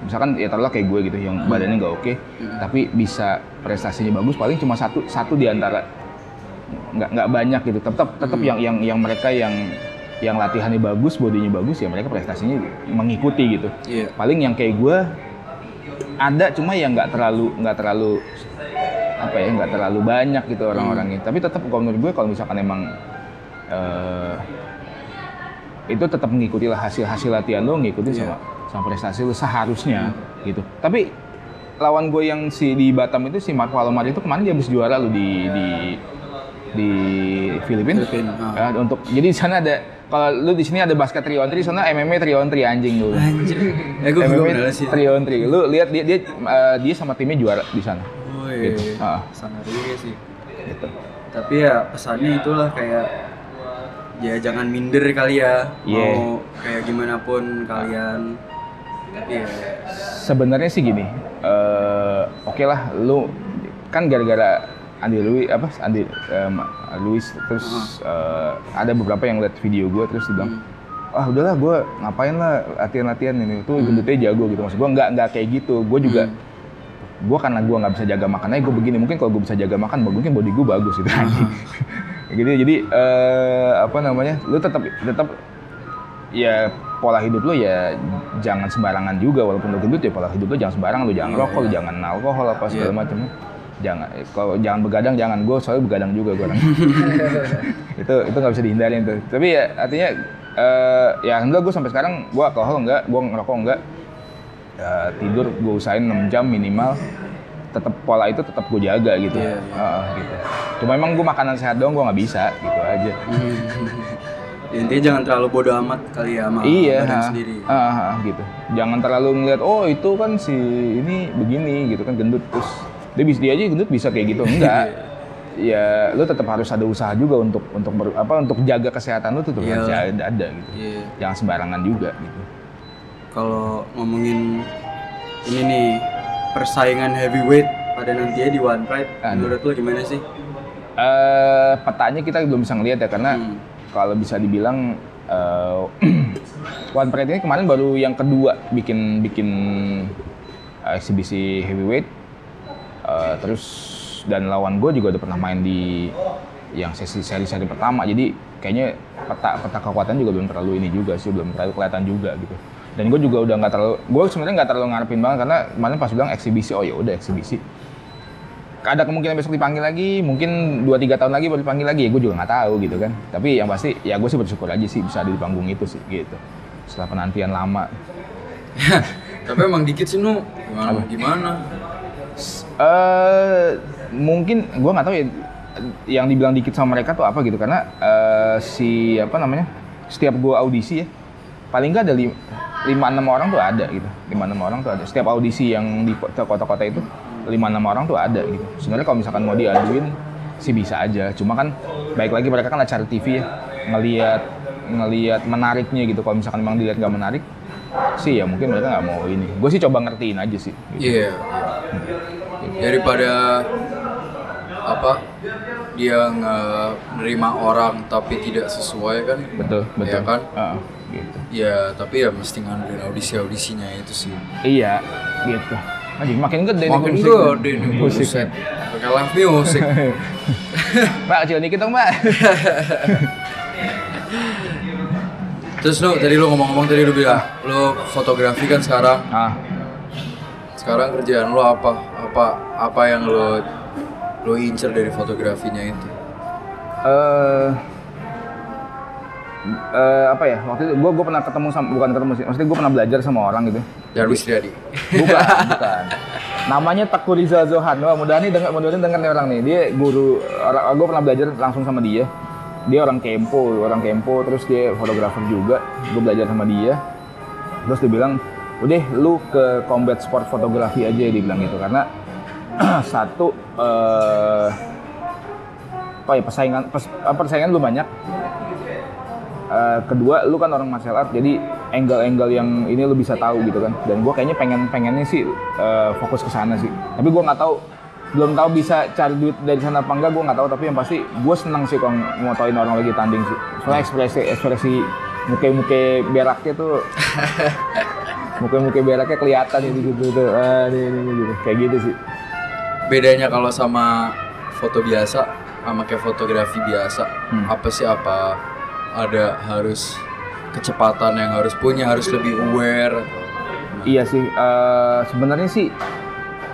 misalkan ya taruhlah kayak gue gitu yang badannya nggak oke tapi bisa prestasinya bagus paling cuma satu satu di antara nggak nggak banyak gitu tetap tetap yang yang yang mereka yang yang latihannya bagus bodinya bagus ya mereka prestasinya mengikuti gitu Iya. paling yang kayak gue ada cuma yang nggak terlalu nggak terlalu apa ya nggak terlalu banyak gitu orang-orangnya tapi tetap kalau menurut gue kalau misalkan emang eh, itu tetap mengikuti lah hasil hasil latihan lo ngikutin sama sama prestasi lo seharusnya gitu tapi lawan gue yang si di Batam itu si Marco Alomar itu kemarin dia habis juara lo di di di Filipina. Filipina. Ya, untuk jadi di sana ada kalau lu di sini ada basket 3 on 3, sana MMA 3 on 3 anjing dulu. anjir ya MMA bener sih 3 on 3. Lu lihat dia dia eh, dia sama timnya juara di sana. Woi, Gitu. Ah. sangat juga sih Gitu. tapi ya pesannya itulah kayak ya jangan minder kali ya Iya. mau kayak gimana pun kalian tapi ya Sebenarnya sih gini, eh, oke lah lu kan gara-gara Andi Louis apa Andi em, Louis terus eh, ada beberapa yang lihat video gue terus dia bilang ah udahlah gue ngapain lah latihan-latihan ini tuh gendutnya jago gitu. Maksud gue nggak nggak kayak gitu. Gue juga gue karena gue nggak bisa jaga makannya gue begini mungkin kalau gue bisa jaga makan mungkin body gue bagus gitu. Gitu jadi eh, apa namanya lu tetap tetap ya pola hidup lu ya jangan sembarangan juga walaupun lu gendut ya pola hidup lu jangan sembarangan lu jangan rokok lu jangan alkohol apa segala macam jangan kalau jangan begadang jangan gue soalnya begadang juga gue itu itu nggak bisa dihindarin tuh tapi ya artinya eh, ya alhamdulillah gue sampai sekarang gue alkohol enggak gue ngerokok enggak Ya, tidur gue usahain 6 jam minimal tetap pola itu tetap gue jaga gitu. Iya, iya. Heeh, gitu. Cuma emang gue makanan sehat doang gue nggak bisa gitu aja. Intinya jangan terlalu bodoh amat kali ya sama iya, badan sendiri. ha, ha, gitu. Jangan terlalu ngeliat oh itu kan si ini begini gitu kan gendut terus dia bisa dia aja gendut bisa kayak gitu enggak. ya lu tetap harus ada usaha juga untuk untuk ber- apa untuk jaga kesehatan lu tuh tuh Iya. harus ada, ada gitu. Iya. Jangan sembarangan juga gitu. Kalau ngomongin ini nih persaingan heavyweight pada nantinya di One Pride, Aduh. menurut lo gimana sih? eh petanya kita belum bisa ngeliat ya karena Hmm. kalau bisa dibilang eh, One Pride ini kemarin baru yang kedua bikin bikin eh, eksibisi heavyweight Eh, terus dan lawan gue juga udah pernah main di yang sesi seri-seri pertama jadi kayaknya peta peta kekuatan juga belum terlalu ini juga sih belum terlalu kelihatan juga gitu dan gue juga udah nggak terlalu gue sebenarnya nggak terlalu ngarepin banget karena kemarin pas bilang eksibisi oh ya udah eksibisi ada kemungkinan besok dipanggil lagi, mungkin 2-3 tahun lagi baru dipanggil lagi, ya gue juga nggak tahu gitu kan. Tapi yang pasti ya gue sih bersyukur aja sih bisa ada di panggung itu sih gitu. Setelah penantian lama. Tapi emang dikit sih nu gimana gimana? Eh mungkin gue nggak tahu ya yang dibilang dikit sama mereka tuh apa gitu karena eh, si apa namanya setiap gue audisi ya paling nggak ada li- lima enam orang tuh ada gitu lima enam orang tuh ada. Setiap audisi yang di ko- kota-kota itu lima enam orang tuh ada gitu. Sebenarnya kalau misalkan mau diaduin sih bisa aja. Cuma kan baik lagi mereka kan acara TV ya ngelihat ngelihat menariknya gitu. Kalau misalkan memang dilihat nggak menarik sih ya mungkin mereka nggak mau ini gue sih coba ngertiin aja sih gitu. Iya. Daripada apa dia nggak nerima orang tapi tidak sesuai kan? betul betul Iya kan? Heeh, gitu Ya tapi ya mesti ngandelin audisi audisinya itu sih. Iya, gitu. Anjing makin gede nih Makin musik. gede nih musik. buset. Pakai live music. Mbak kecil dikit dong, Mbak. Terus lu tadi lu ngomong-ngomong tadi lu bilang lu fotografi kan sekarang. ah, Sekarang kerjaan lu apa? Apa apa yang lu lu incer dari fotografinya itu? eh eh, apa ya? Waktu itu gua gua pernah ketemu sama bukan ketemu sih. Maksudnya gua pernah belajar sama orang gitu. Jarwis Triadi. Bukan, bukan. Namanya Takuriza Zohan. Wah, mudah nih dengar mudah dengar nih orang nih. Dia guru orang gua pernah belajar langsung sama dia. Dia orang Kempo, orang Kempo, terus dia fotografer juga. Gue belajar sama dia. Terus dia bilang, udah lu ke combat sport fotografi aja dia bilang gitu karena satu eh apa ya persaingan pers- persaingan lu banyak Eh, kedua lu kan orang martial art jadi angle-angle yang ini lu bisa tahu gitu kan dan gue kayaknya pengen pengennya sih eh, fokus ke sana sih tapi gue nggak tahu belum tahu bisa cari duit dari sana apa enggak gue nggak tahu tapi yang pasti gue senang sih kalau ngotoin orang lagi tanding sih soalnya ekspresi ekspresi muka-muka beraknya tuh muka-muka beraknya kelihatan gitu gitu tuh ah, ini, ini, gitu. kayak gitu sih Bedanya kalau sama foto biasa sama kayak fotografi biasa, Hmm. apa sih apa ada harus kecepatan yang harus punya, harus lebih aware. Iya sih, eh, sebenarnya sih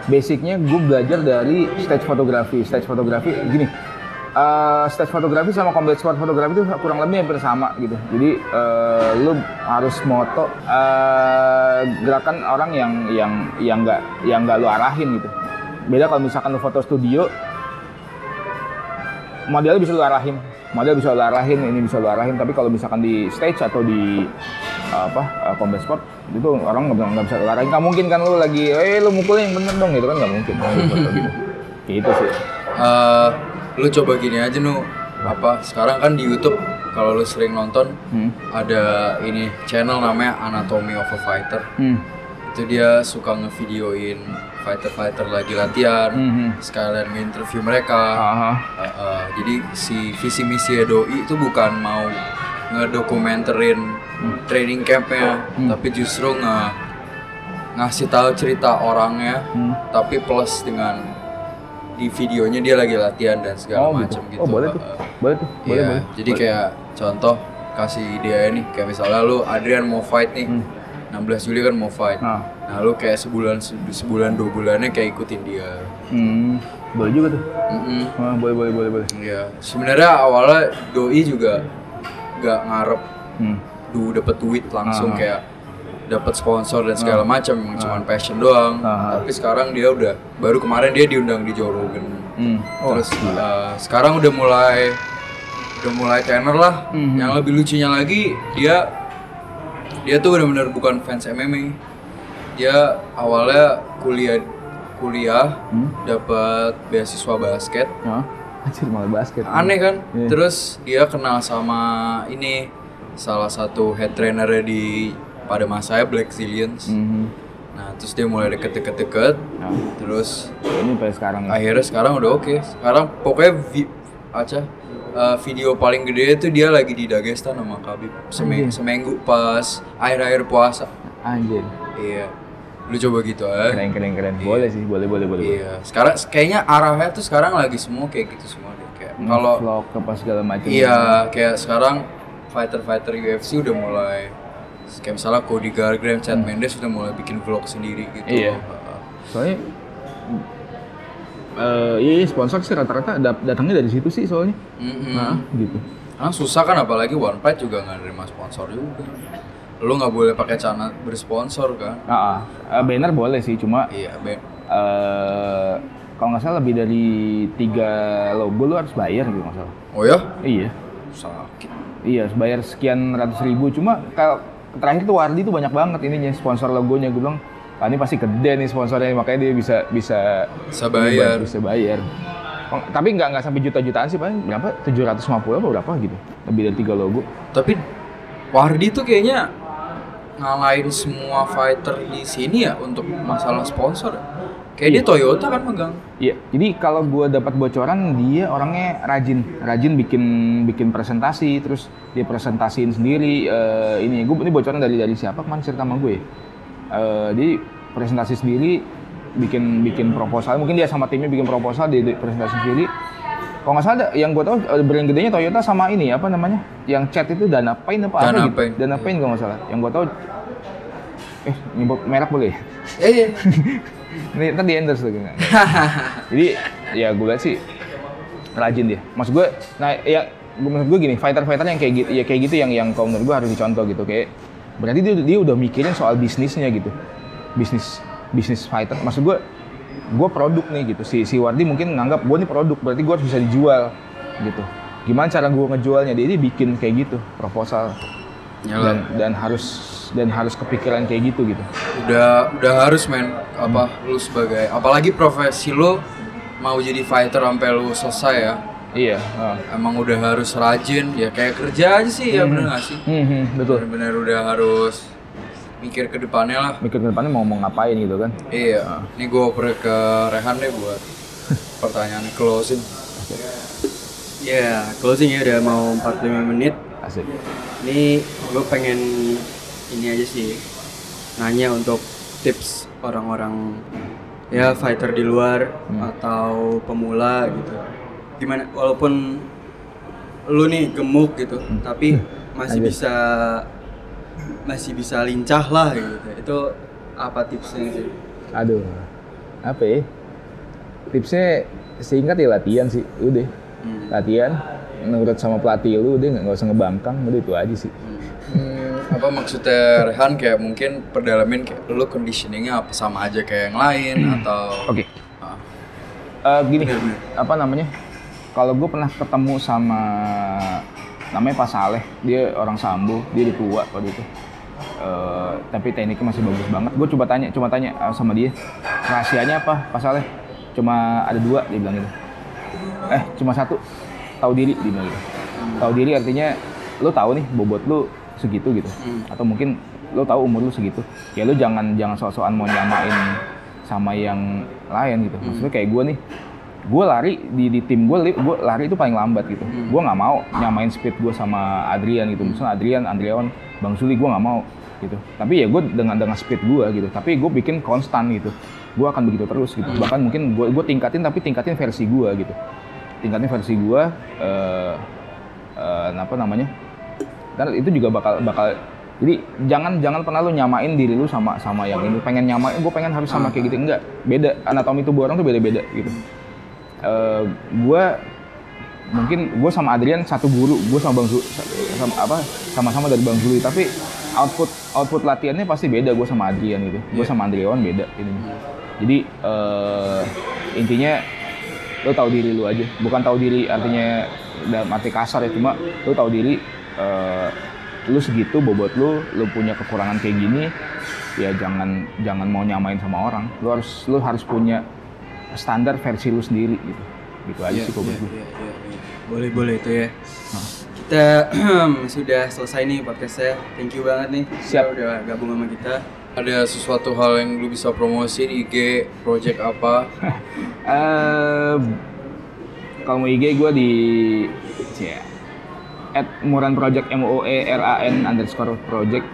basicnya gue belajar dari stage fotografi. Stage fotografi gini, eh, stage fotografi sama combat sport fotografi itu kurang lebih hampir sama gitu. Jadi eh, lu harus moto eh, gerakan orang yang yang yang nggak yang nggak lu arahin gitu. Beda kalau misalkan lu foto studio, modelnya bisa lu arahin model bisa lu arahin ini bisa lu arahin tapi kalau misalkan di stage atau di uh, apa uh, combat sport itu orang nggak bisa- nggak bisa lu arahin nggak mungkin kan lu lagi eh lu mukulin yang bener dong gitu kan nggak mungkin gitu, sih Eh, lu coba gini aja nu apa sekarang kan di YouTube kalau lu sering nonton hmm. ada ini channel namanya Anatomy of a Fighter. Hmm. Itu dia suka ngevideoin fighter-fighter lagi latihan, Hmm. sekalian nge-interview mereka. Aha. Uh, uh, jadi si visi misi doi itu bukan mau ngedokumenterin training campnya, tapi justru nge ngasih tahu cerita orangnya, Hmm. tapi plus dengan di videonya dia lagi latihan dan segala Oh, gitu. macam gitu. Oh, boleh tuh. Uh, uh. Boleh tuh. Boleh, Iya, boleh. jadi kayak contoh kasih ide nih, kayak misalnya lu Adrian mau fight nih, 16 Juli kan mau fight. Hmm. Ah. Nah lu kayak sebulan sebulan dua bulannya kayak ikutin dia. Hmm. Boleh juga tuh. Mm-mm. Ah, boleh, boleh, boleh, boleh. Iya, sebenarnya awalnya doi juga gak ngarep Hmm. du dapet duit langsung Ah. kayak dapat sponsor dan segala Ah. macam emang cuman passion doang Ah. tapi sekarang dia udah baru kemarin dia diundang di Joe Rogan Hmm. Oh, terus uh, sekarang udah mulai udah mulai tenar lah Mhm. yang lebih lucunya lagi dia dia tuh benar-benar bukan fans MMA dia awalnya kuliah kuliah Hmm. dapat beasiswa basket Hah? Anjir malah basket. aneh kan Iya. terus dia kenal sama ini salah satu head trainer di pada masanya Black Zillions Mhm. nah terus dia mulai deket-deket-deket Nah, terus ini sampai sekarang. akhirnya sekarang udah oke sekarang pokoknya vi- aca uh, video paling gede itu dia lagi di Dagestan sama Khabib Seme- seminggu pas akhir-akhir puasa Anjir. iya lu coba gitu aja Keren keren keren. Boleh sih, boleh boleh boleh. iya sekarang kayaknya arahnya tuh sekarang lagi semua kayak gitu semua deh kayak kalau vlog apa segala macam. iya kayak sekarang fighter-fighter UFC udah mulai kayak misalnya Cody Garbrandt, Chad Mendes udah mulai bikin vlog sendiri gitu Hmm. Iya. Uh, Soalnya eh iya iya, sponsor sih rata-rata datangnya dari situ sih soalnya. mm-mm. Nah, gitu. Karena susah kan apalagi One Fight juga nggak nerima sponsor juga. Lu nggak boleh pakai celana bersponsor kan? Ah, ah. Eh, banner boleh sih, cuma Iya, Ben. eh kalau nggak salah lebih dari tiga logo lu harus bayar gitu nggak salah. Oh ya? Iya, Sakit. iya harus bayar sekian ratus ribu. Cuma kalau terakhir tuh Wardi tuh banyak banget ininya sponsor logonya. Gue bilang, ah, ini pasti gede nih sponsornya, makanya dia bisa bisa Bisa bayar. bisa bayar. Oh, tapi nggak nggak sampai juta-jutaan sih paling berapa? 750 apa berapa gitu. Lebih dari tiga logo. Tapi Wardi tuh kayaknya ngalahin semua fighter di sini ya untuk masalah sponsor. Kayak dia Toyota kan megang. Iya, jadi kalau gue dapat bocoran dia orangnya rajin, rajin bikin bikin presentasi, terus dia presentasiin sendiri. eh, ini gue ini bocoran dari dari siapa kemarin cerita sama gue. Eh, jadi presentasi sendiri, bikin bikin proposal. Mungkin dia sama timnya bikin proposal, dia presentasi sendiri. Kalau nggak salah, ada- yang gue tahu eh, brand gedenya Toyota sama ini apa namanya? Yang cat itu Dana Pain apa Dana apa gitu? Pain. Dana Pain kalau nggak salah. Yang gue tahu, eh nyebut merek boleh? ya? Eh, iya. Ini ntar di endorse lagi? Jadi ya gue lihat sih rajin dia. Maksud gue, nah ya maksud gue gini, fighter-fighter yang kayak gitu, ya kayak gitu yang yang kalau menurut gue harus dicontoh gitu kayak berarti dia dia udah mikirin soal bisnisnya gitu, bisnis bisnis fighter. Maksud gue, gue produk nih gitu. Si si Wardi mungkin nganggap gue nih produk, berarti gue harus bisa dijual gitu. Gimana cara gue ngejualnya? Dia, dia bikin kayak gitu proposal dan Nyala. dan harus dan harus kepikiran kayak gitu gitu. Udah udah harus men apa lu sebagai apalagi profesi lu mau jadi fighter sampai lu selesai ya. Iya. ah. Emang udah harus rajin ya kayak kerja aja sih ya bener gak sih? Hmm, hmm, betul. Bener-bener udah harus mikir ke depannya lah. mikir ke depannya mau mau ngapain gitu kan Iya, ini gue oper ke Rehan deh buat pertanyaan closing. Ya, closing ya udah mau 45 menit. asik Ini gue pengen ini aja sih nanya untuk tips orang-orang ya fighter di luar atau pemula gitu. Gimana walaupun lu nih gemuk gitu, tapi masih Anjir. bisa masih bisa lincah lah gitu. Itu apa tipsnya sih? aduh apa ya? Tipsnya singkat ya latihan sih udah. Hmm. latihan nurut sama pelatih lu udah nggak nggak usah ngebangkang udah itu aja sih. Hmm, apa maksudnya Rehan kayak mungkin perdalamin kayak lu conditioningnya apa sama aja kayak yang lain atau? Oke. Ah, Eh, gini apa namanya? Kalau gue pernah ketemu sama namanya Pak Saleh dia orang Sambo dia udah tua pada itu. Eh, tapi tekniknya masih bagus banget. Gue coba tanya coba tanya eh, sama dia. Rahasianya apa Pak Saleh? Cuma ada dua dia bilang gitu. Eh cuma satu. Tahu diri dia bilang gitu. Tahu diri artinya lo tahu nih bobot lu segitu gitu. Atau mungkin lo tahu umur lu segitu. Ya lo jangan jangan sok-sokan mau nyamain sama yang lain gitu. Maksudnya kayak gue nih gue lari di, di tim gue gue lari itu paling lambat gitu. Gue nggak mau nyamain speed gue sama Adrian gitu. Misalnya Adrian Andriawan Bang Suli gue nggak mau gitu. Tapi ya gue dengan dengan speed gue gitu. Tapi gue bikin konstan gitu. Gue akan begitu terus gitu. Bahkan mungkin gue gue tingkatin tapi tingkatin versi gue gitu. Tingkatin versi gue eh eh, apa namanya? Dan itu juga bakal bakal jadi jangan jangan pernah lu nyamain diri lu sama sama yang ini. Pengen nyamain gue pengen harus sama kayak gitu. Enggak. Beda. Anatomi tubuh orang tuh beda beda gitu Eh gue mungkin gue sama Adrian satu guru gue sama bang Zul sama apa sama-sama dari bang Zuli tapi output output latihannya pasti beda gue sama Adrian gitu. Gue Iya. sama Andriawan beda ini. Jadi eh, intinya lo tahu diri lu aja. Bukan tahu diri artinya dalam arti kasar ya cuma lo tahu diri eh, lu segitu bobot lu lu punya kekurangan kayak gini ya jangan jangan mau nyamain sama orang. Lu harus lu harus punya standar versi lu sendiri gitu gitu aja sih kalau iya, gue. iya, iya. Boleh boleh itu ya. Kita sudah selesai nih podcastnya. Thank you banget nih. Siap. Udah gabung sama kita. Ada sesuatu hal yang lu bisa promosiin IG, project apa? Eh, kalau mau IG gue di ya, at Muran Project M O E R A N underscore project.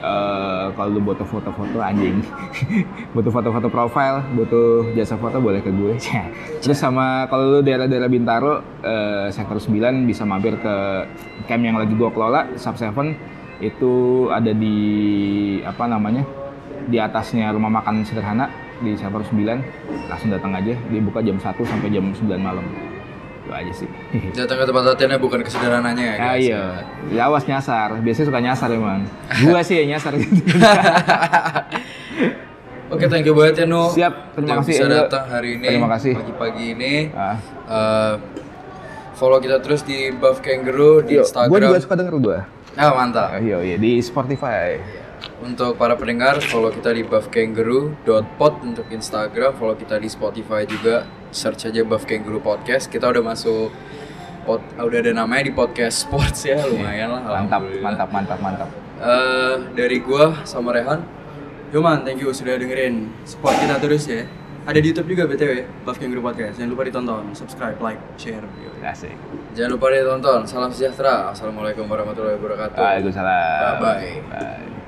Eh, kalau lu butuh foto-foto anjing, butuh foto-foto profile, butuh jasa foto boleh ke gue. Terus sama kalau lu daerah-daerah Bintaro, eh, sektor 9 bisa mampir ke camp yang lagi gua kelola, Sub 7 itu ada di apa namanya di atasnya rumah makan sederhana di sektor 9 langsung datang aja dia buka jam 1 sampai jam 9 malam. Itu aja sih Datang ke tempat latihannya bukan kesederhananya ya ah iya ya awas nyasar biasanya suka nyasar emang gua sih ya nyasar gitu Oke, thank you banget ya Nu. Siap, terima Udah kasih, Bisa datang hari ini. Terima kasih. Pagi-pagi ini. ah. Eh, follow kita terus di Buff Kangaroo di Yo, Instagram. gua juga suka denger gua Ah, mantap. Ah, iya iya di Spotify Untuk para pendengar, follow kita di buffkangaroo.pod untuk Instagram, follow kita di Spotify juga, search aja Buff Kangaroo Podcast. Kita udah masuk pod, ah, udah ada namanya di podcast sports ya, lumayan lah. mantap mantap mantap mantap Eh, dari gua sama Rehan, Yoman, thank you sudah dengerin support kita terus ya. Ada di YouTube juga BTW, Buff Kangaroo Podcast. Jangan lupa ditonton, subscribe, like, share. asik jangan lupa ditonton. Salam sejahtera. Assalamualaikum warahmatullahi wabarakatuh. Waalaikumsalam Bye-bye. bye